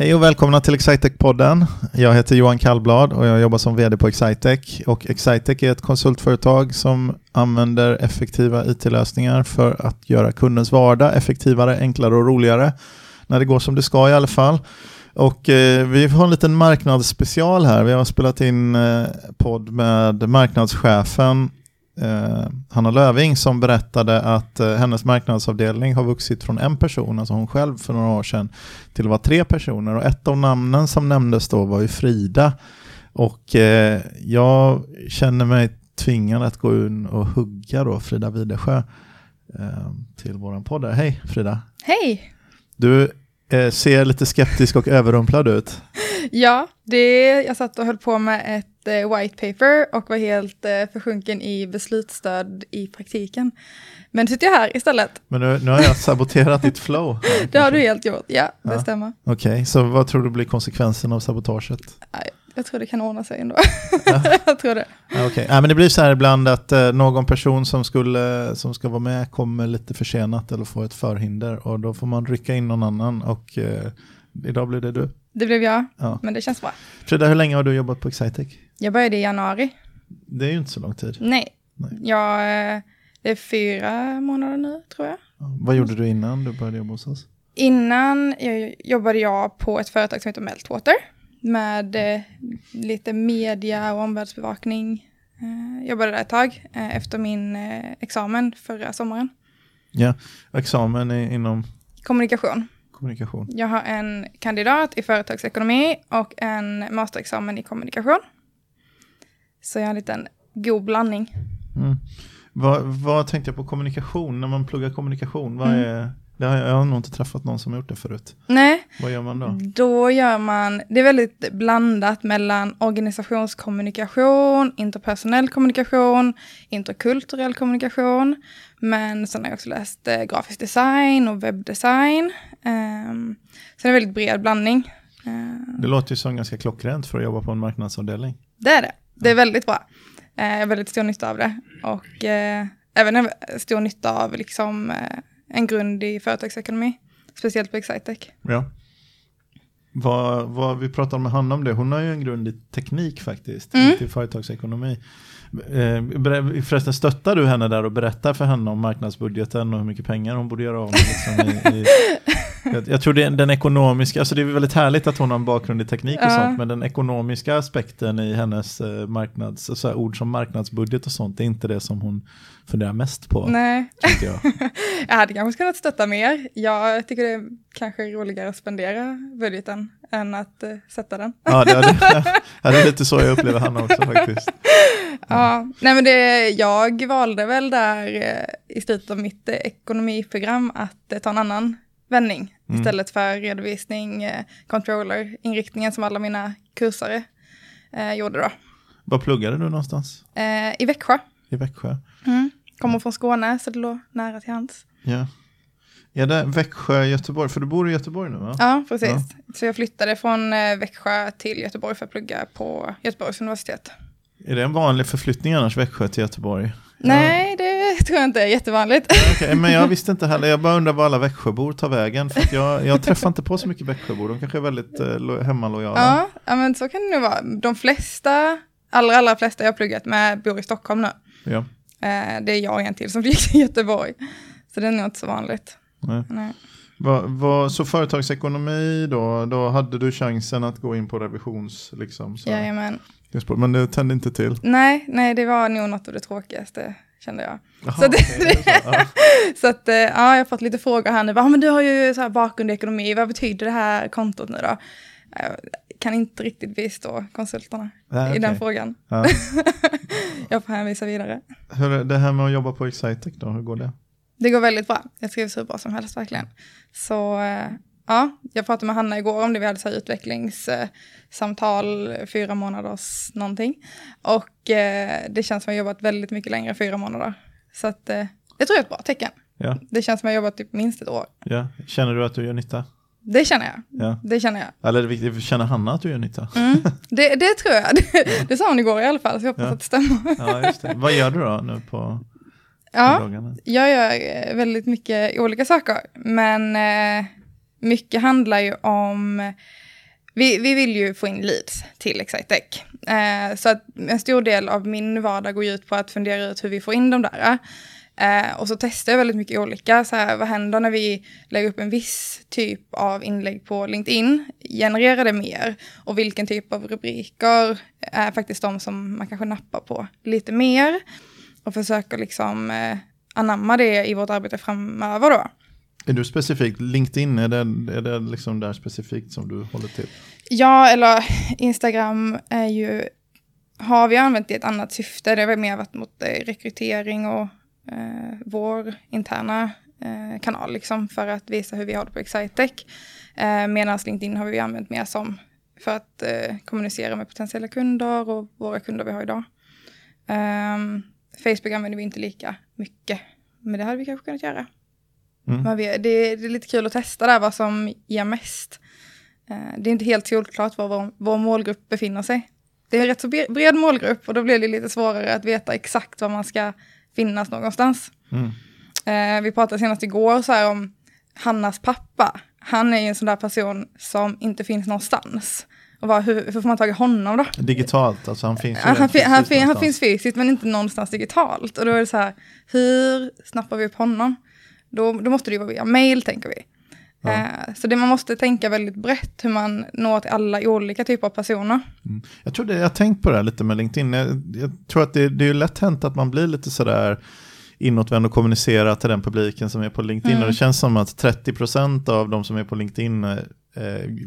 Hej och välkomna till Excitec-podden. Jag heter Johan Kallblad och jag jobbar som vd på Excitec. Och Excitec är ett konsultföretag som använder effektiva it-lösningar för att göra kundens vardag effektivare, enklare och roligare. När det går som det ska i alla fall. Och eh, vi har en liten marknadsspecial här. Vi har spelat in eh, podd med marknadschefen eh, Hanna Löving som berättade att eh, hennes marknadsavdelning har vuxit från en person, alltså hon själv för några år sedan, till att vara tre personer. Och ett av namnen som nämndes då var ju Frida. Och eh, jag känner mig tvingad att gå in och hugga då Frida Widesjö eh, till våran podd. Hej Frida! Hej! Du eh, ser lite skeptisk och överrumplad ut. Ja, det, jag satt och höll på med ett eh, white paper och var helt eh, försjunken i beslutsstöd i praktiken. Men nu sitter jag här istället. Men nu, nu har jag saboterat ditt flow. här, Det har du helt gjort, ja, det Ja. stämmer. Okej, så vad tror du blir konsekvensen av sabotaget? Jag tror det kan ordna sig ändå. Ja. jag tror det. Ja, Okej, ja, men det blir så här ibland att eh, någon person som, skulle, som ska vara med kommer lite försenat eller får ett förhinder och då får man rycka in någon annan och eh, idag blir det du. Det blev jag, Ja. men det känns bra. Frida, hur länge har du jobbat på Excitec? Jag började i januari. Det är ju inte så lång tid. Nej, Nej. jag, eh, det är fyra månader nu tror jag. Ja, Vad gjorde du innan du började jobba hos oss? Innan jag, jobbade jag på ett företag som heter Meltwater med eh, lite media och omvärldsbevakning. Eh, jobbade där ett tag eh, efter min eh, examen förra sommaren. Ja, examen inom Kommunikation. Kommunikation. Jag har en kandidat i företagsekonomi och en masterexamen i kommunikation. Så jag har en liten god blandning. Mm. Vad, vad tänkte jag på kommunikation? När man pluggar kommunikation, vad Mm. är, har jag, har nog inte träffat någon som har gjort det förut. Nej, Vad gör man då? Då gör man, det är väldigt blandat mellan organisationskommunikation, interpersonell kommunikation, interkulturell kommunikation. Men sen har jag också läst eh, grafisk design och webbdesign. Um, så det är en väldigt bred blandning. Ehm, Det låter ju som ganska klockrent för att jobba på en marknadsavdelning. det är det. Det är väldigt bra. Eh, jag har väldigt stor nytta av det. Och eh, även en stor nytta av liksom, eh, en grund i företagsekonomi. Speciellt på Excitec. Ja. Vad, vad vi pratade med Hanna om det, hon har ju en grund i teknik faktiskt, Mm. inte i företagsekonomi. Eh, Förresten, stöttar du henne där och berättar för henne om marknadsbudgeten och hur mycket pengar hon borde göra av med? Liksom i, i, jag, jag tror det är den ekonomiska, alltså det är väldigt härligt att hon har en bakgrund i teknik och Ja. sånt, men den ekonomiska aspekten i hennes eh, marknads, så här, ord som marknadsbudget och sånt, det är inte det som hon funderar mest på, Nej, jag. Jag hade kanske kunnat stötta mer. Jag tycker det är kanske roligare att spendera budgeten än att eh, sätta den. Ja, det, det, ja, det är lite så jag upplever Hanna också faktiskt. Ja, nej men det, jag valde väl där eh, i slutet av mitt eh, ekonomiprogram att eh, ta en annan vändning Mm. istället för redovisning, eh, controller, inriktningen som alla mina kursare eh, gjorde då. Var pluggade du någonstans? Eh, I Växjö. I Växjö? Mm. Kommer från Skåne så det låg nära till hands. Ja. Är det Växjö, Göteborg? För du bor i Göteborg nu va? Ja, precis. Så jag flyttade från eh, Växjö till Göteborg för att plugga på Göteborgs universitet. Är det en vanlig förflyttning annars, Växjö till Göteborg? Nej, det tror jag inte är jättevanligt. Okej, men jag visste inte heller, jag bara undrar var alla Växjöbor tar vägen. För att jag, jag träffar inte på så mycket Växjöbor, de kanske är väldigt eh, lo- hemmalojala. Ja, men så kan det nog vara. De flesta, allra, allra flesta jag har pluggat med bor i Stockholm nu. Ja. Eh, det är jag och en till som flyttar till Göteborg. Så det är nog inte så vanligt. Nej. Nej. Va, va, så företagsekonomi då, då hade du chansen att gå in på revisions, liksom, så, Jajamän. Men det tände inte till. Nej, nej, det var nog något av det tråkigaste, kände jag. Jaha, Så är det så? Ja. Så att, eh, ja, jag har fått lite frågor här nu. Bara, "Ah, men du har ju så här bakgrund i ekonomi, vad betyder det här kontot nu då? Jag kan inte riktigt bistå konsulterna Nej, i den okej. frågan. Ja. Jag får hänvisa vidare. Hur, det här med att jobba på Excitec då, hur går det? Det går väldigt bra. Jag trivs hur bra som helst verkligen. Så eh, ja, jag pratade med Hanna igår om det. Vi hade så här utvecklingssamtal, fyra månaders någonting. Och eh, det känns som att jag jobbat väldigt mycket längre än fyra månader. Så att eh, det tror jag är ett bra tecken. Ja, Det känns som att jag jobbat typ minst ett år. ja. Känner du att du gör nytta? Det känner jag. Ja. Det känner jag. Eller det känner Hanna att du gör nytta? Mm. Det, det tror jag. Det, det sa hon igår i alla fall, så jag hoppas Ja. att det stämmer. Ja, just det. Vad gör du då nu på, på Ja, dagarna? jag gör eh, väldigt mycket olika saker. Men eh, mycket handlar ju om vi, vi vill ju få in leads till Excitec. Eh, så att en stor del av min vardag går ut på att fundera ut hur vi får in de där. Eh, och så testar jag väldigt mycket olika, så här, vad händer när vi lägger upp en viss typ av inlägg på LinkedIn? Genererar det mer? Och vilken typ av rubriker är faktiskt de som man kanske nappar på lite mer? Och försöker liksom eh, anamma det i vårt arbete framöver då. Är du specifikt LinkedIn, är det, är det liksom där specifikt som du håller till? Ja, eller Instagram är ju, har vi använt i ett annat syfte. Det har mer varit mot eh, rekrytering och eh, vår interna eh, kanal liksom för att visa hur vi har det på Excitec. Eh, Medan LinkedIn har vi använt mer som för att eh, kommunicera med potentiella kunder och våra kunder vi har idag. Eh, Facebook använder vi inte lika mycket, men det hade vi kanske kunnat göra. Mm. Vi, det, det, är lite kul att testa där vad som ger mest. Uh, det är inte helt solklart var vår, vår målgrupp befinner sig. Det är en rätt så bred målgrupp och då blir det lite svårare att veta exakt var man ska finnas någonstans. Mm. Eh, vi pratade senast igår så här om Hannas pappa. Han är ju en sån där person som inte finns någonstans. Och bara, hur, hur får man tag i honom då? Digitalt, alltså han finns ju han, han, han, fin, han finns fysiskt men inte någonstans digitalt. Och då är det så här, hur snappar vi upp honom? Då, då måste det ju vara via mail tänker vi. Ja. Eh, så det man måste tänka väldigt brett hur man når till alla olika typer av personer. Mm. Jag tror det, jag har tänkt på det här lite med LinkedIn. Jag, jag tror att det, det är lätt hänt att man blir lite sådär inåtvänd och kommunicera till den publiken som är på LinkedIn. Mm. Och det känns som att 30% av de som är på LinkedIn eh,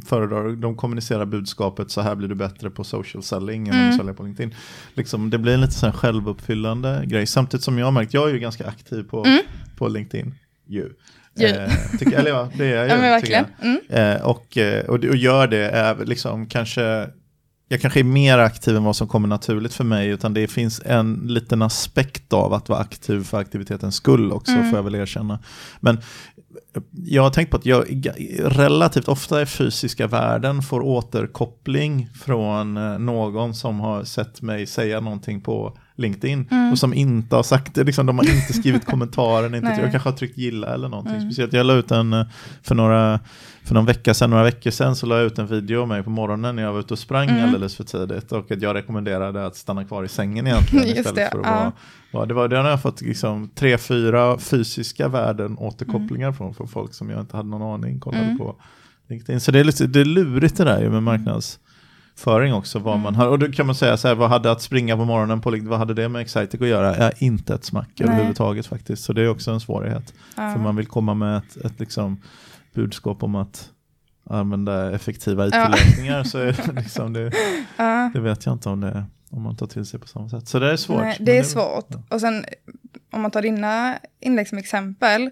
föredrar, de kommunicerar budskapet så här blir du bättre på social selling än mm. säljer på LinkedIn. Liksom, det blir en lite så självuppfyllande grej. Samtidigt som jag har märkt, jag är ju ganska aktiv på, mm. på LinkedIn. Ju. Eh, tycker, eller ja, det är jag ja, men verkligen. Mm. Eh, och, eh, och, och gör det, är liksom kanske jag kanske är mer aktiv än vad som kommer naturligt för mig, utan det finns en liten aspekt av att vara aktiv för aktivitetens skull också, mm. får jag väl erkänna. Men jag har tänkt på att jag relativt ofta i fysiska världen får återkoppling från eh, någon som har sett mig säga någonting på LinkedIn mm. och som inte har sagt det. Liksom, de har inte skrivit kommentaren, inte, jag kanske har tryckt gilla eller någonting. Mm. Speciellt jag la ut en eh, för några för någon vecka sedan, några veckor sedan så la jag ut en video av mig på morgonen när jag var ute och sprang mm. alldeles för tidigt och att jag rekommenderade att stanna kvar i sängen egentligen istället det, för att ja. vara, vara, det var det har jag fått liksom tre, fyra fysiska värden återkopplingar mm. från, från folk som jag inte hade någon aning kollade mm. på. Så det är, lite, det är lurigt det där med marknadsföring också. Vad man mm. har, och då kan man säga så här, vad hade att springa på morgonen på vad hade det med Excitec att göra? Ja, inte ett smack Nej. överhuvudtaget faktiskt. Så det är också en svårighet. Ja. För man vill komma med ett, ett liksom budskap om att använda effektiva IT-lösningar ja. så det, liksom det, det vet jag inte om, det, om man tar till sig på samma sätt. Så det är svårt. Nej, det är svårt. Ja. Och sen om man tar dina inlägg som exempel,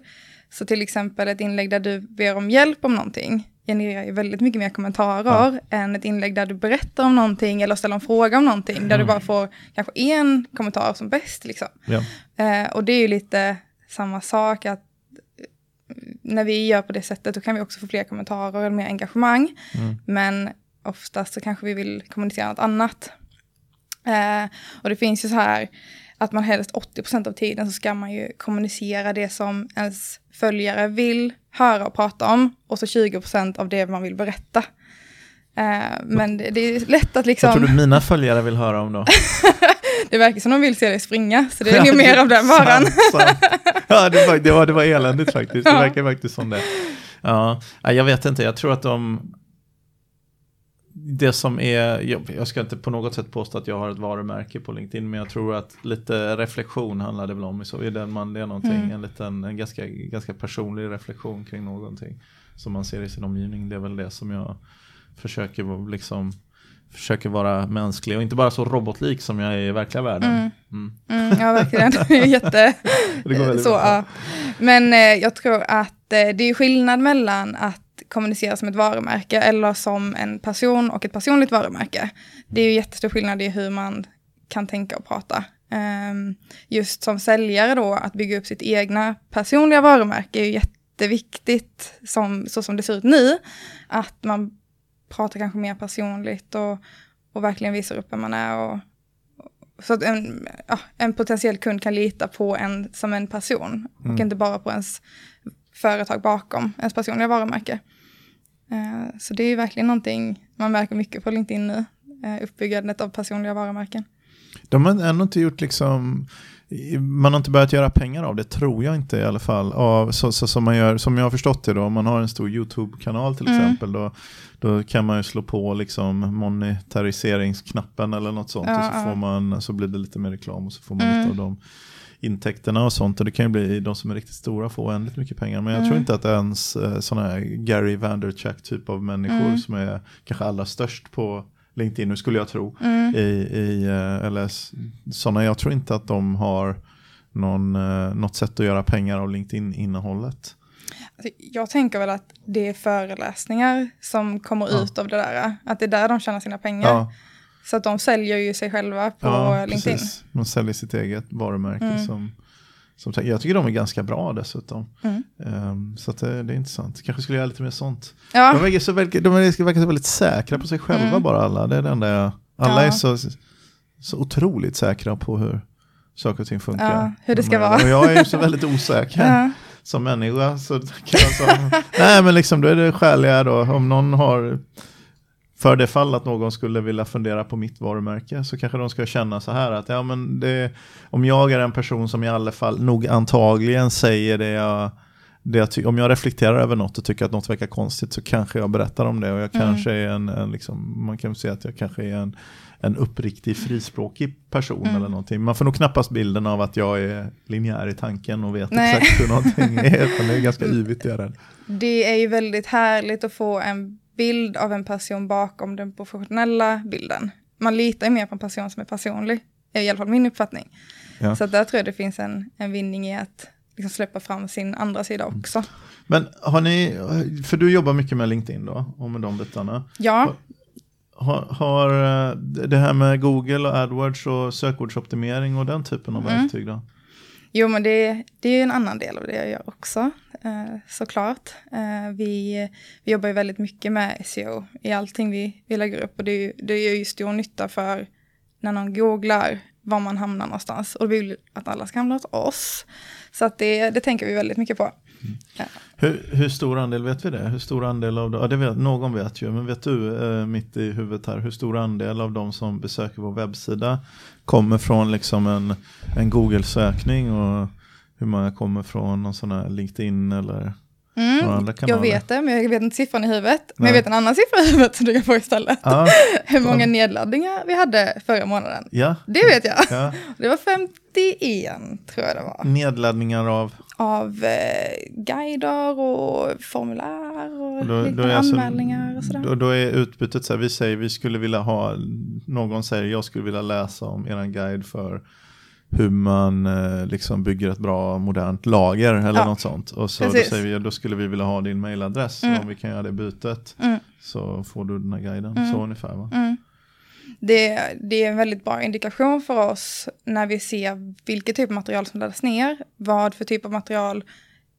så till exempel ett inlägg där du ber om hjälp om någonting genererar ju väldigt mycket mer kommentarer ja. än ett inlägg där du berättar om någonting eller ställer en fråga om någonting, mm. där du mm. bara får kanske en kommentar som bäst. Liksom. Ja. Eh, och det är ju lite samma sak, att när vi gör på det sättet då kan vi också få fler kommentarer eller mer engagemang. Mm. Men oftast så kanske vi vill kommunicera något annat. Eh, och det finns ju så här att man helst 80% av tiden så ska man ju kommunicera det som ens följare vill höra och prata om och så 20% av det man vill berätta. Uh, men det, det, är lätt att liksom... Vad tror du mina följare vill höra om då? det verkar som de vill se dig springa, så det är nog mer av den varan. ja, det var, det, var, det var eländigt faktiskt. Det verkar faktiskt som det. Ja, jag vet inte, jag tror att de... Det som är, jag ska inte på något sätt påstå att jag har ett varumärke på LinkedIn, men jag tror att lite reflektion handlar det väl om. Så är den man, det är någonting, mm. en, liten, en ganska, ganska personlig reflektion kring någonting som man ser i sin omgivning. Det är väl det som jag försöker liksom försöker vara mänsklig och inte bara så robotlik som jag är i verkliga världen. Mm. Mm. Mm, ja, verkligen. Jätte... så, ja. Men eh, jag tror att eh, det är skillnad mellan att kommunicera som ett varumärke eller som en person och ett personligt varumärke. Det är ju jättestor skillnad i hur man kan tänka och prata. Um, just som säljare då, att bygga upp sitt egna personliga varumärke är ju jätteviktigt, som, så som det ser ut nu. Att man pratar kanske mer personligt och, och verkligen visar upp vem man är. Och, så att en, ja, en potentiell kund kan lita på en som en person mm. och inte bara på ens företag bakom ens personliga varumärke. Eh, så det är verkligen någonting man märker mycket på LinkedIn nu. Eh, uppbyggandet av personliga varumärken. De har ändå inte gjort liksom, man har inte börjat göra pengar av det, tror jag inte i alla fall. Av, så, så, som, man gör, som jag har förstått det då, om man har en stor YouTube-kanal till mm. exempel, då, då kan man ju slå på liksom monetariseringsknappen eller något sånt. Ja, och så, får man, så blir det lite mer reklam och så får man mm. lite av de intäkterna och sånt. Och det kan ju bli de som är riktigt stora få oändligt mycket pengar. Men jag mm. tror inte att ens eh, sådana här Gary Vanderchuck typ av människor mm. som är kanske allra störst på LinkedIn nu skulle jag tro. Mm. I, i, eh, eller sådana, jag tror inte att de har någon, eh, något sätt att göra pengar av LinkedIn-innehållet. Alltså, jag tänker väl att det är föreläsningar som kommer ja. ut av det där. Att det är där de tjänar sina pengar. Ja. Så att de säljer ju sig själva på ja, LinkedIn. Precis. De säljer sitt eget varumärke mm. som som, jag tycker de är ganska bra dessutom. Mm. Um, så det, det, är intressant. Kanske skulle göra lite mer sånt. Ja. De, verkar så, de verkar så väldigt säkra på sig själva mm. bara alla. Det är enda jag, alla ja. är så, så otroligt säkra på hur saker och ting funkar. Ja, hur det ska vara. Och jag är ju så väldigt osäker. Som människa så kan jag så, nej men liksom då är det skäliga då, om någon har för det fall att någon skulle vilja fundera på mitt varumärke så kanske de ska känna så här att ja, men det, om jag är en person som i alla fall nog antagligen säger det jag, det jag om jag reflekterar över något och tycker att något verkar konstigt så kanske jag berättar om det och jag mm. kanske är en, en liksom, man kan säga att jag kanske är en, en uppriktig frispråkig person mm. eller någonting. Man får nog knappast bilden av att jag är linjär i tanken och vet Nej. exakt hur någonting är, det är ganska yvigt. Det, det är ju väldigt härligt att få en bild av en person bakom den professionella bilden. Man litar ju mer på en person som är personlig, är i alla fall min uppfattning. Ja. Så där tror jag det finns en, en vinning i att liksom släppa fram sin andra sida mm. också. Men har ni, för du jobbar mycket med LinkedIn då, och med de bitarna. Ja. Har, har det här med Google och AdWords och sökordsoptimering och den typen av mm. verktyg då? Jo, men det, det är en annan del av det jag gör också, eh, såklart. Eh, vi, vi jobbar ju väldigt mycket med SEO i allting vi, vi lägger upp och det, det gör ju stor nytta för när någon googlar var man hamnar någonstans och vi vill att alla ska hamna hos oss. Så att det, det tänker vi väldigt mycket på. Mm. Ja. Hur, hur, stor andel vet vi det? Hur stor andel av, ja, det vet, någon vet ju, men vet du eh, mitt i huvudet här, hur stor andel av de som besöker vår webbsida kommer från liksom en, en Google-sökning och hur många kommer från någon sån här LinkedIn eller Mm, jag vet det, men jag vet inte siffran i huvudet. Men jag vet en annan siffra i huvudet som du kan få istället. Ja. Hur många nedladdningar vi hade förra månaden. Ja. Det vet jag. Ja. Det var 51 tror jag det var. Nedladdningar av? Av eh, guider och formulär och, och då, då anmälningar och sådär. Då, då, är utbytet så här, vi säger vi skulle vilja ha, någon säger jag skulle vilja läsa om er guide för hur man eh, liksom bygger ett bra modernt lager eller ja. något sånt. Och så då säger vi, då skulle vi vilja ha din mailadress, mm. om vi kan göra det bytet mm. så får du den här guiden. Mm. Så ungefär va? Mm. Det, det, är en väldigt bra indikation för oss när vi ser vilket typ av material som laddas ner, vad för typ av material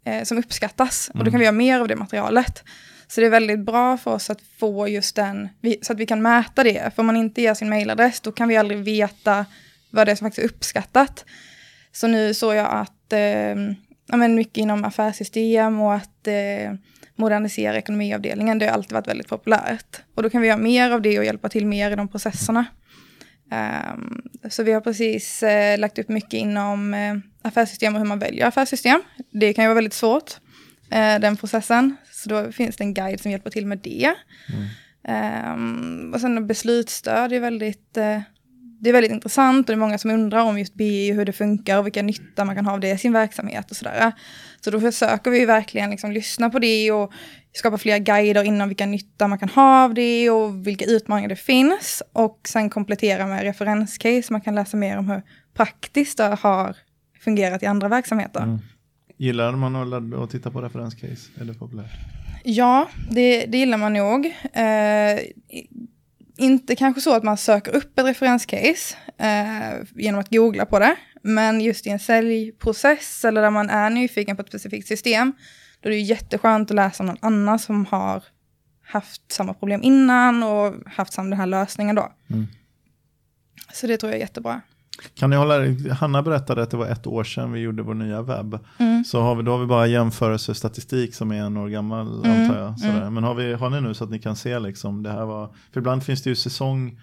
eh, som uppskattas. Och då kan vi göra mer av det materialet. Så det är väldigt bra för oss att få just den, så att vi kan mäta det. För om man inte ger sin mailadress, då kan vi aldrig veta vad det är som faktiskt är uppskattat. Så nu såg jag att, eh, ja, men mycket inom affärssystem och att eh, modernisera ekonomiavdelningen, det har alltid varit väldigt populärt. Och då kan vi göra mer av det och hjälpa till mer i de processerna. Um, så vi har precis uh, lagt upp mycket inom uh, affärssystem och hur man väljer affärssystem. Det kan ju vara väldigt svårt, uh, den processen. Så då finns det en guide som hjälper till med det. Mm. Um, och sen beslutsstöd är väldigt det är väldigt intressant och det är många som undrar om just BI och hur det funkar och vilka nytta man kan ha av det i sin verksamhet och sådär. Så då försöker vi verkligen liksom lyssna på det och skapa fler guider inom vilka nytta man kan ha av det och vilka utmaningar det finns. Och sen komplettera med referenscase, man kan läsa mer om hur praktiskt det har fungerat i andra verksamheter. Mm. Gillar man att titta på referenscase? Är det populärt? Ja, det, det gillar man nog. Eh, inte kanske så att man söker upp ett referenscase eh, genom att googla på det, men just i en säljprocess eller där man är nyfiken på ett specifikt system, då är det jätteskönt att läsa om någon annan som har haft samma problem innan och haft samma den här lösningen då. Mm. Så det tror jag är jättebra. Kan ni hålla, Hanna berättade att det var ett år sedan vi gjorde vår nya webb. Mm. Så har vi, då har vi bara jämförelsestatistik som är en år gammal Mm, antar jag. Sådär. mm. Men har, vi, har ni nu så att ni kan se liksom det här var, för ibland finns det ju säsong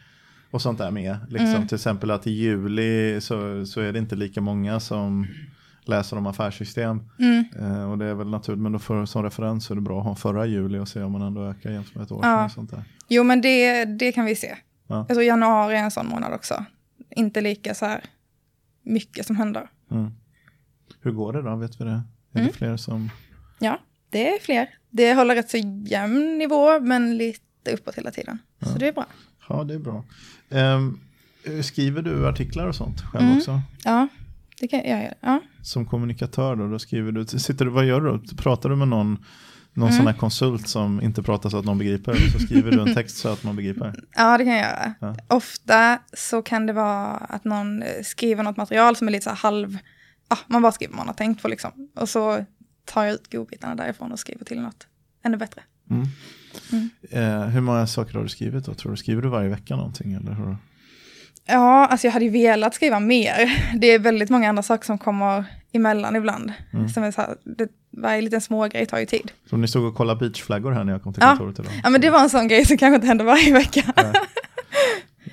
och sånt där med. Liksom, Mm. Till exempel att i juli så, så är det inte lika många som läser om affärssystem. Mm. Eh, och det är väl naturligt, men då för, som referens så är det bra att ha förra juli och se om man ändå ökar jämfört med ett år Ja. sedan. Jo, men det, det kan vi se. Ja. Jag tror januari är en sån månad också. Inte lika så här mycket som händer. Mm. Hur går det då, vet vi det? Är Mm. det fler som... Ja, det är fler. Det håller rätt så jämn nivå, men lite uppåt hela tiden. Så Ja. det är bra. Ja, det är bra. Ehm, skriver du artiklar och sånt själv Mm. också? Ja, det kan jag göra. Ja. Som kommunikatör då, då skriver du, sitter du, vad gör du? Pratar du med någon, någon Mm. sån här konsult som inte pratar så att någon begriper? Så skriver du en text så att man begriper? ja, det kan jag göra. Ja. Ofta så kan det vara att någon skriver något material som är lite så här halv... Ja, man bara skriver vad man har tänkt på liksom. Och så tar jag ut godbitarna därifrån och skriver till något ännu bättre. Mm. Mm. Eh, hur många saker har du skrivit då? Tror du? Skriver du varje vecka någonting? Eller hur? Ja, alltså jag hade ju velat skriva mer. Det är väldigt många andra saker som kommer emellan ibland. Mm. Som är så här, det, varje liten smågrej tar ju tid. Så ni stod och kollade beachflaggor här när jag kom till Ja. kontoret idag? Ja, men det var en sån grej som kanske inte händer varje vecka.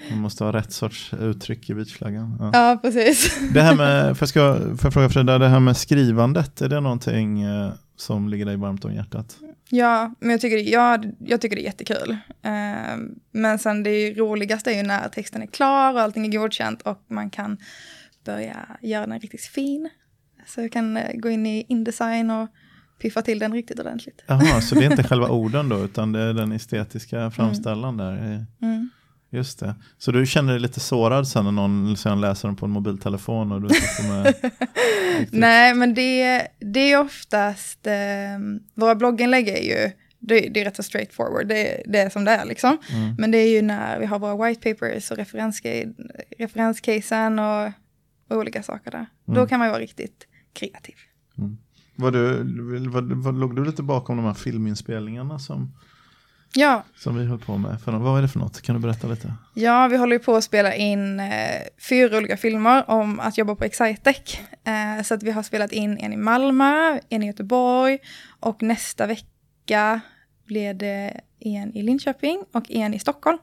Man måste ha rätt sorts uttryck i beachflaggan. Ja. Ja, precis. Det här med, för jag, ska, för jag fråga Frida, det här med skrivandet, är det någonting eh, som ligger dig varmt om hjärtat? Ja, men jag tycker, ja, jag tycker det är jättekul. Eh, men sen det roligaste är ju när texten är klar och allting är godkänt och man kan börja göra den riktigt fin. Så jag kan eh, gå in i Indesign och piffa till den riktigt ordentligt. Jaha, så det är inte själva orden då, utan det är den estetiska framställan där. Mm. Just det. Så du känner dig lite sårad sen när någon sen läser den på en mobiltelefon och du med... Nej, men det, det är oftast, eh, våra blogginlägg är ju, det, det är rätt så straightforward, det, det är som det är liksom. Mm. Men det är ju när vi har våra white papers och referenscasen och, och olika saker där. Då Mm. kan man ju vara riktigt kreativ. Var du, var, var, låg du lite bakom de här filminspelningarna som, Ja, som vi höll på med? För, vad är det för något? Kan du berätta lite? ja vi håller ju på att spela in eh, fyra olika filmer om att jobba på Excitec. Eh, så att vi har spelat in en i Malmö, en i Göteborg och nästa vecka blir det en i Linköping och en i Stockholm.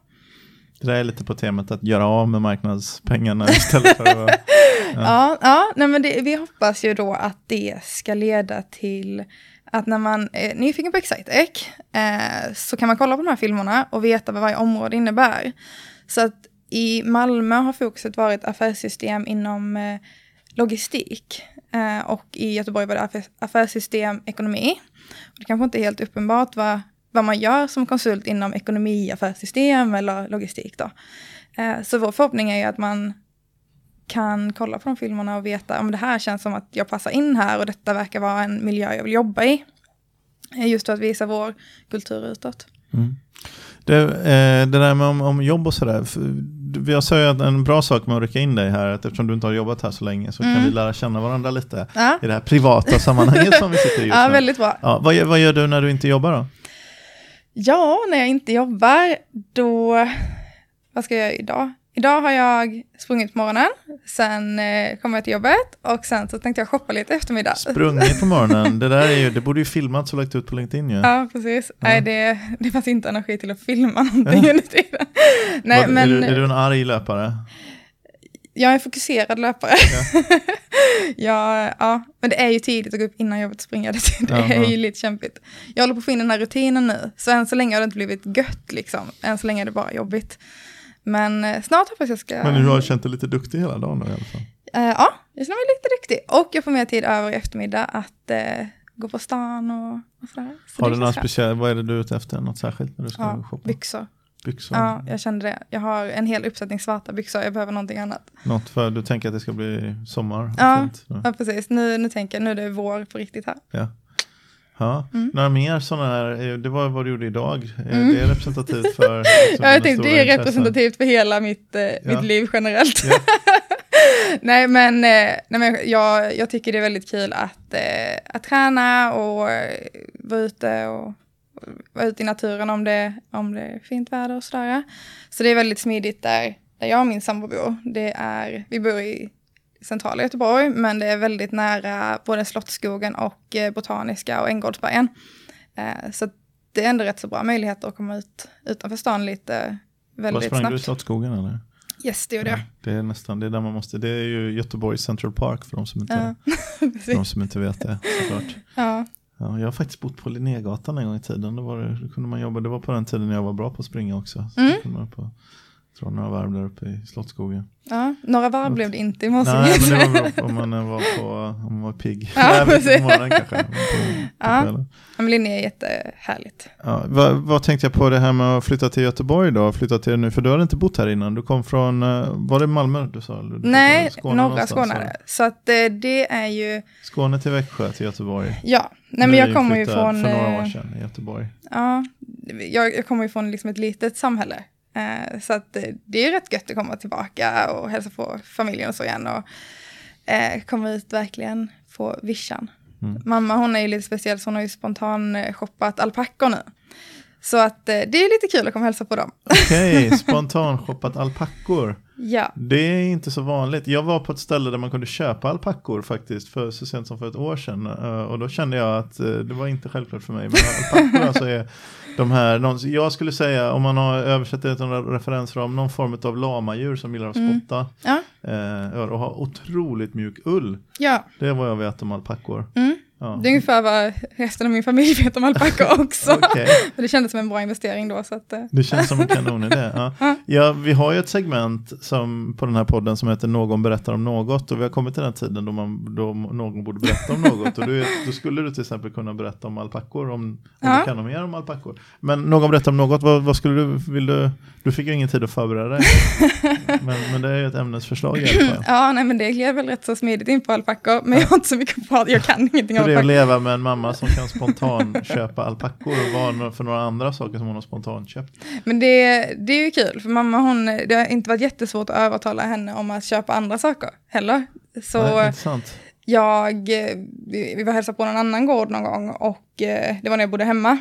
Det där är lite på temat att göra av med marknadspengarna istället för att vara... Ja, ja nej men det, vi hoppas ju då att det ska leda till att när man är nyfiken på Excitec eh, så kan man kolla på de här filmerna och veta vad varje område innebär. Så att i Malmö har fokuset varit affärssystem inom eh, logistik eh, och i Göteborg var det affärssystem ekonomi. Det kanske inte är helt uppenbart vad, vad man gör som konsult inom ekonomi, affärssystem eller logistik då. Eh, så vår förhoppning är ju att man kan kolla på de filmerna och veta om det här känns som att jag passar in här och detta verkar vara en miljö jag vill jobba i. Eh, Just för att visa vår kultur utåt. Mm. Det, eh, det där med om, om jobb och sådär. Jag sa ju att en bra sak med att rycka in dig här, att eftersom du inte har jobbat här så länge så kan Mm. vi lära känna varandra lite Ja, i det här privata sammanhanget som vi sitter i just ja nu. väldigt bra. Ja, vad, gör- vad gör du när du inte jobbar då? Ja, när jag inte jobbar, då... Vad ska jag göra idag? Idag har jag sprungit på morgonen, sen eh, kommer jag till jobbet och sen så tänkte jag shoppa lite eftermiddag. Sprungit på morgonen, det där är ju, det borde ju filmats och lagt ut på LinkedIn ju. Ja, precis. Ja. Nej, det, det fanns inte energi till att filma någonting under tiden. Nej, Vad- men... är, du, är du en arg löpare? Jag är en fokuserad löpare. Ja. ja, men det är ju tidigt att gå upp innan jobbet och springa. Det, det är ju lite kämpigt. Jag håller på att få in den här rutinen nu. Så än så länge har det inte blivit gött liksom. Än så länge är det bara jobbigt. Men eh, snart hoppas jag ska... Men du har känt dig lite duktig hela dagen då i alla fall. Eh, ja, jag känner mig lite duktig. Och jag får mer tid över i eftermiddag att eh, gå på stan och, och sådär. Så Har du några speciella, vad är det du är ute efter? Något särskilt när du ska Ja, shoppa? byxor. Byxor? Ja, jag kände det. Jag har en hel uppsättning svarta byxor. Jag behöver någonting annat. Något för du tänker att det ska bli sommar? Ja. Ja, precis. Nu, nu tänker jag, nu är det vår på riktigt här. Ja. Ja. Mm. Några mer sådana här, eh, det var vad du gjorde idag. Eh, Mm. Det är representativt för... liksom, Ja, jag tänkte det är intressen. representativt för hela mitt, eh, Ja. mitt liv generellt. Ja. nej, men, nej, men jag, jag tycker det är väldigt kul att, eh, att träna och vara ute och och vara ute i naturen om det, om det är fint väder och sådär. Så det är väldigt smidigt där, där jag och min sambo bor, det är, vi bor i centrala Göteborg, men det är väldigt nära både Slottsskogen och eh, Botaniska och Änggårdsbergen. Eh, så det är ändå rätt så bra möjligheter att komma ut utanför stan lite väldigt Vad sprang snabbt. du i Slottsskogen eller? Yes, det gjorde jag. Ja, det är nästan, det är där man måste, det är ju Göteborg Central Park för de som inte, Ja, för de som inte vet det såklart. Ja, Ja, jag har faktiskt bott på Linnégatan en gång i tiden. Då, var det, då kunde man jobba, det var på den tiden jag var bra på att springa också. Så Mm. kunde man på, tror några varv där uppe i Slottsskogen. ja, några varv blev det inte i morse. Nej, men det var bra om man eh, var, på, om man var pigg. Ja, Nej, på morgonen kanske. På, Ja. men Linné är jättehärligt. Ja, vad, vad tänkte jag på det här med att flytta till Göteborg då? Flytta till nu, för du hade inte bott här innan. Du kom från, eh, var det Malmö du sa? Du Nej, från norra Skåne. Så att eh, det är ju, Skåne till Växjö till Göteborg. ja, nej men jag kommer ju från, För några år sedan i Göteborg. ja, jag, jag kommer ju från liksom ett litet samhälle. Eh, så att det är rätt gött att komma tillbaka och hälsa på familjen och så igen och eh, komma ut verkligen på vischan. Mm. Mamma hon är ju lite speciell så hon har ju spontan eh, shoppat alpackor nu. Så att det är lite kul att komma och hälsa på dem. Okej, spontanshoppat alpackor. Ja, Det är inte så vanligt. Jag var på ett ställe där man kunde köpa alpackor faktiskt för så sent som för ett år sedan. Eh, Och då kände jag att eh, det var inte självklart för mig. Men alpackor alltså är de här, jag skulle säga om man har översatt det till en referensram, någon form av lamadjur som gillar att Mm. spotta. ja, Eh, och har otroligt mjuk ull. ja. Det är vad jag vet om alpackor. Mm. Ja. Det är ungefär vad resten av min familj vet om alpackor också. Men det kändes som en bra investering då. Så att, eh, Det känns som en kanonidé. Ja. Ja. Vi har ju ett segment som, på den här podden som heter Någon berättar om något och vi har kommit till den tiden då, man, då någon borde berätta om något och du, då skulle du till exempel kunna berätta om alpackor om, om Ja. du kan mer om alpackor. Men någon berättar om något, vad, vad skulle du, vill du, du fick ju ingen tid att förbereda dig. men, men det är ju ett ämnesförslag i alla fall. ja, nej men det gled väl rätt så smidigt in på alpackor. Men jag har inte så mycket på Jag kan ingenting om det att leva med en mamma som kan spontan köpa alpackor och vad för några andra saker som hon har spontant köpt. Men det, det är ju kul. För mamma hon, det har inte varit jättesvårt att övertala henne om att köpa andra saker heller. Så Nej, jag, vi var hälsade på någon annan gård någon gång och eh, det var när jag bodde hemma.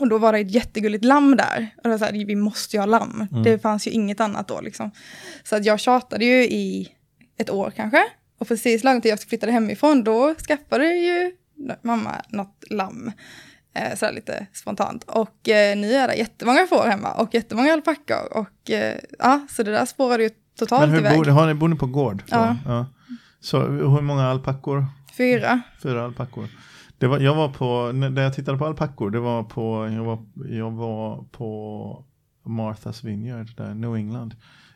Och då var det ett jättegulligt lamm där. Och då så här, vi måste ju ha lamm. Mm. Det fanns ju inget annat då liksom. Så att jag tjatade ju i ett år kanske. Och precis lagom till jag flyttade hemifrån, då skaffade ju mamma något lamm. Eh, sådär lite spontant. Och eh, nu är det jättemånga får hemma och jättemånga alpackor. Och eh, ja, så det där spårade ju totalt Men hur iväg. bor, har ni, bor ni på gård? då? Ja. Så hur många alpackor? Fyra. Fyra alpackor. Det var, jag var på, när jag tittade på alpackor, det var på, jag var, jag var på Martha's Vineyard, där New England.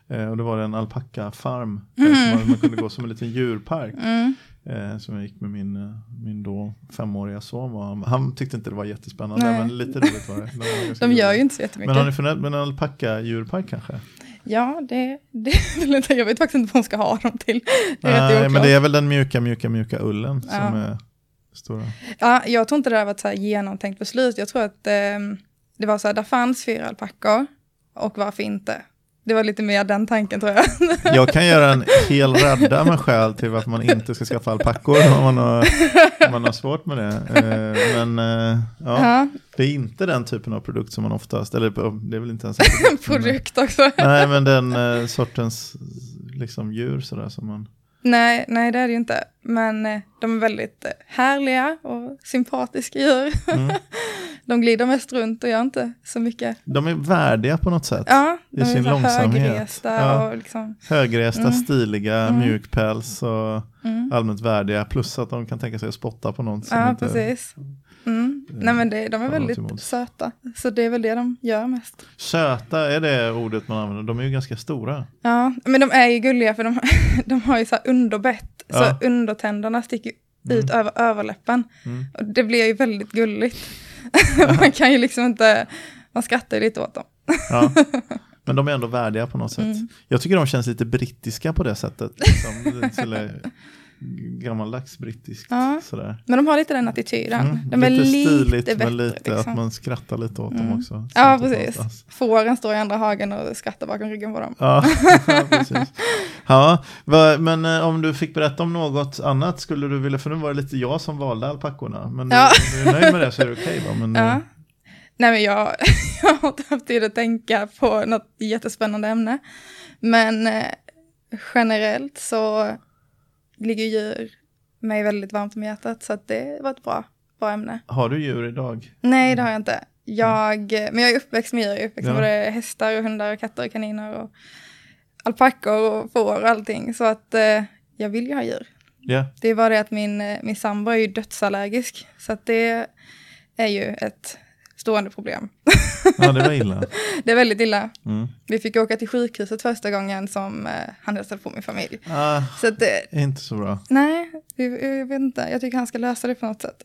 Eh, och det var en alpackafarm, eh, som man, man kunde gå som en liten djurpark. Mm. Eh, som jag gick med min, eh, min då femåriga son. Han, han tyckte inte det var jättespännande, Nej. men lite roligt var det. De, var ganska De gör ju inte så jättemycket. Men har ni funderat med en alpacka-djurpark kanske? Ja, det, det jag vet faktiskt inte vad hon ska ha dem till. Det är Nej, men det är väl den mjuka, mjuka, mjuka ullen Ja. som är stora. Ja, jag tror inte det har varit så här genomtänkt beslut. Jag tror att eh, det var så här, där fanns fyra alpackor och varför inte? Det var lite mer den tanken tror jag. Jag kan göra en hel radda med skäl till varför man inte ska skaffa alpackor om man har, om man har svårt med det. Eh, Men eh, ja, Ja, det är inte den typen av produkt som man oftast, eller det är väl inte ens en produkt. men- produkt också. Nej, men den eh, sortens liksom, djur sådär som man... Nej, nej det är det ju inte. Men eh, de är väldigt eh, härliga och sympatiska djur. Mm. De glider mest runt och gör inte så mycket. De är värdiga på något sätt. Ja, I de är sin långsamhet. högresta Ja. och liksom. Högresta, Mm. stiliga, Mm. mjuk päls och Mm. allmänt värdiga. Plus att de kan tänka sig att spotta på någon som Ja, inte... precis. Mm. Nej men det, de är väldigt söta. Så det är väl det de gör mest. Söta, är det ordet man använder? De är ju ganska stora. Ja, men de är ju gulliga för de, de har ju så här underbett. Ja. Så undertänderna sticker ut över överläppen. Mm. Och det blir ju väldigt gulligt. man kan ju liksom inte, man skrattar ju lite åt dem. Ja. Men de är ändå värdiga på något sätt. Mm. Jag tycker de känns lite brittiska på det sättet. Liksom, gammaldags brittiskt. Ja. Sådär. Men de har lite den attityden. Mm, De är lite, stiligt, bättre. men lite liksom. att man skrattar lite åt dem Mm. också. Ja, precis. fattas. Fåren står i andra hagen och skrattar bakom ryggen på dem. Ja, precis. Ja, men eh, om du fick berätta om något annat skulle du vilja, för nu var det lite jag som valde alpackorna, men Ja. du, om du är nöjd med det så är det okej va? Men, Ja. eh, Nej men jag, jag har inte haft tid att tänka på något jättespännande ämne. Men eh, generellt så ligger djur mig väldigt varmt om hjärtat. Så att det var ett bra, bra ämne. Har du djur idag? Nej, det har jag inte. Jag, men jag är uppväxt med djur. Jag är uppväxt med Ja. både hästar, och hundar, och katter, och kaniner och alpackor och får och allting. Så att eh, jag vill ju ha djur. Ja. Det är bara det att min, eh, min sambo är ju dödsallergisk. Så att det är ju ett stående problem. ja, det var illa. Det är väldigt illa. Mm. Vi fick åka till sjukhuset första gången som eh, han hälsade på min familj. Ah, Så det, inte så bra. nej, vi- jag vet inte. Jag tycker han ska lösa det på något sätt.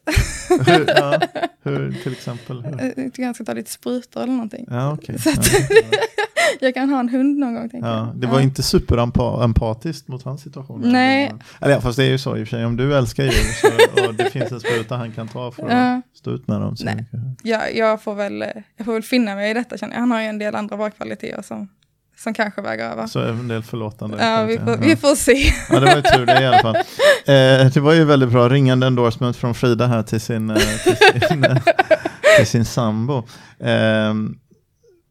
Hur, ja, hur till exempel? Hur? Jag tycker han ska ta lite sprutor eller någonting. Ja, okej. Så att- Ja, Jag kan ha en hund någon gång tänker ja. jag. Det var Ja. inte superempatiskt mot hans situation. Nej. Eller fast det är ju så i och för sig. Om du älskar djur så, och det finns en spruta han kan ta för att Ja. stå ut med dem. Så Nej. Jag, jag, får väl, jag får väl finna mig i detta känner jag. Han har ju en del andra bra kvaliteter som, som kanske väger över. Så en del förlåtande. Ja, vi får, Ja. vi får se. Ja, det var ju tur det i alla fall. Eh, det var ju väldigt bra ringande endorsement från Frida här till sin, eh, till sin, eh, till sin sambo. Eh,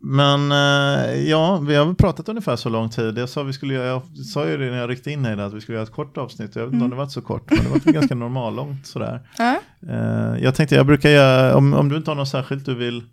men eh, ja, vi har väl pratat ungefär så lång tid. Jag sa, vi skulle jag sa ju det när jag ryckte in här att vi skulle göra ett kort avsnitt. Jag vet inte om det var så kort, men det var ganska normallångt sådär. Ja. Eh, jag tänkte jag brukar göra, om, om du inte har något särskilt du vill,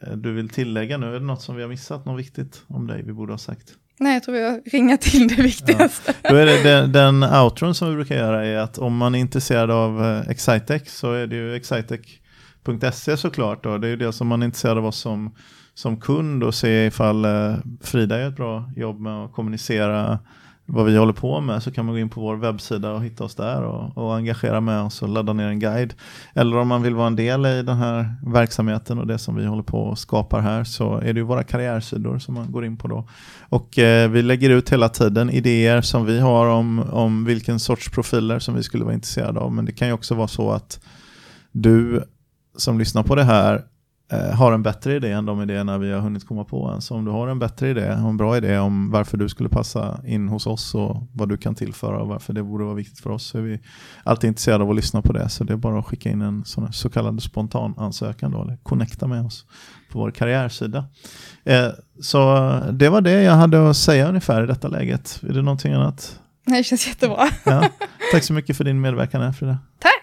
eh, du vill tillägga nu, är det något som vi har missat, något viktigt om dig vi borde ha sagt? Nej, jag tror jag ringa till det viktigaste. Då är det den, den outron som vi brukar göra är att om man är intresserad av Excitec så är det ju excitec.se såklart. Då. Det är ju det som man är intresserad av oss som, som kund och se ifall eh, Frida gör ett bra jobb med att kommunicera vad vi håller på med så kan man gå in på vår webbsida och hitta oss där och, och engagera med oss och ladda ner en guide. Eller om man vill vara en del i den här verksamheten och det som vi håller på och skapar här så är det ju våra karriärsidor som man går in på då. Och eh, vi lägger ut hela tiden idéer som vi har om, om vilken sorts profiler som vi skulle vara intresserade av. Men det kan ju också vara så att du som lyssnar på det här har en bättre idé än de idéerna vi har hunnit komma på än. Så om du har en bättre idé och en bra idé om varför du skulle passa in hos oss och vad du kan tillföra och varför det borde vara viktigt för oss så är vi alltid intresserade av att lyssna på det. Så det är bara att skicka in en sån så kallad spontan ansökan då, eller connecta med oss på vår karriärsida. Eh, så det var det jag hade att säga ungefär i detta läget. Är det någonting annat? Det känns jättebra. Ja. Tack så mycket för din medverkan här Frida. Tack!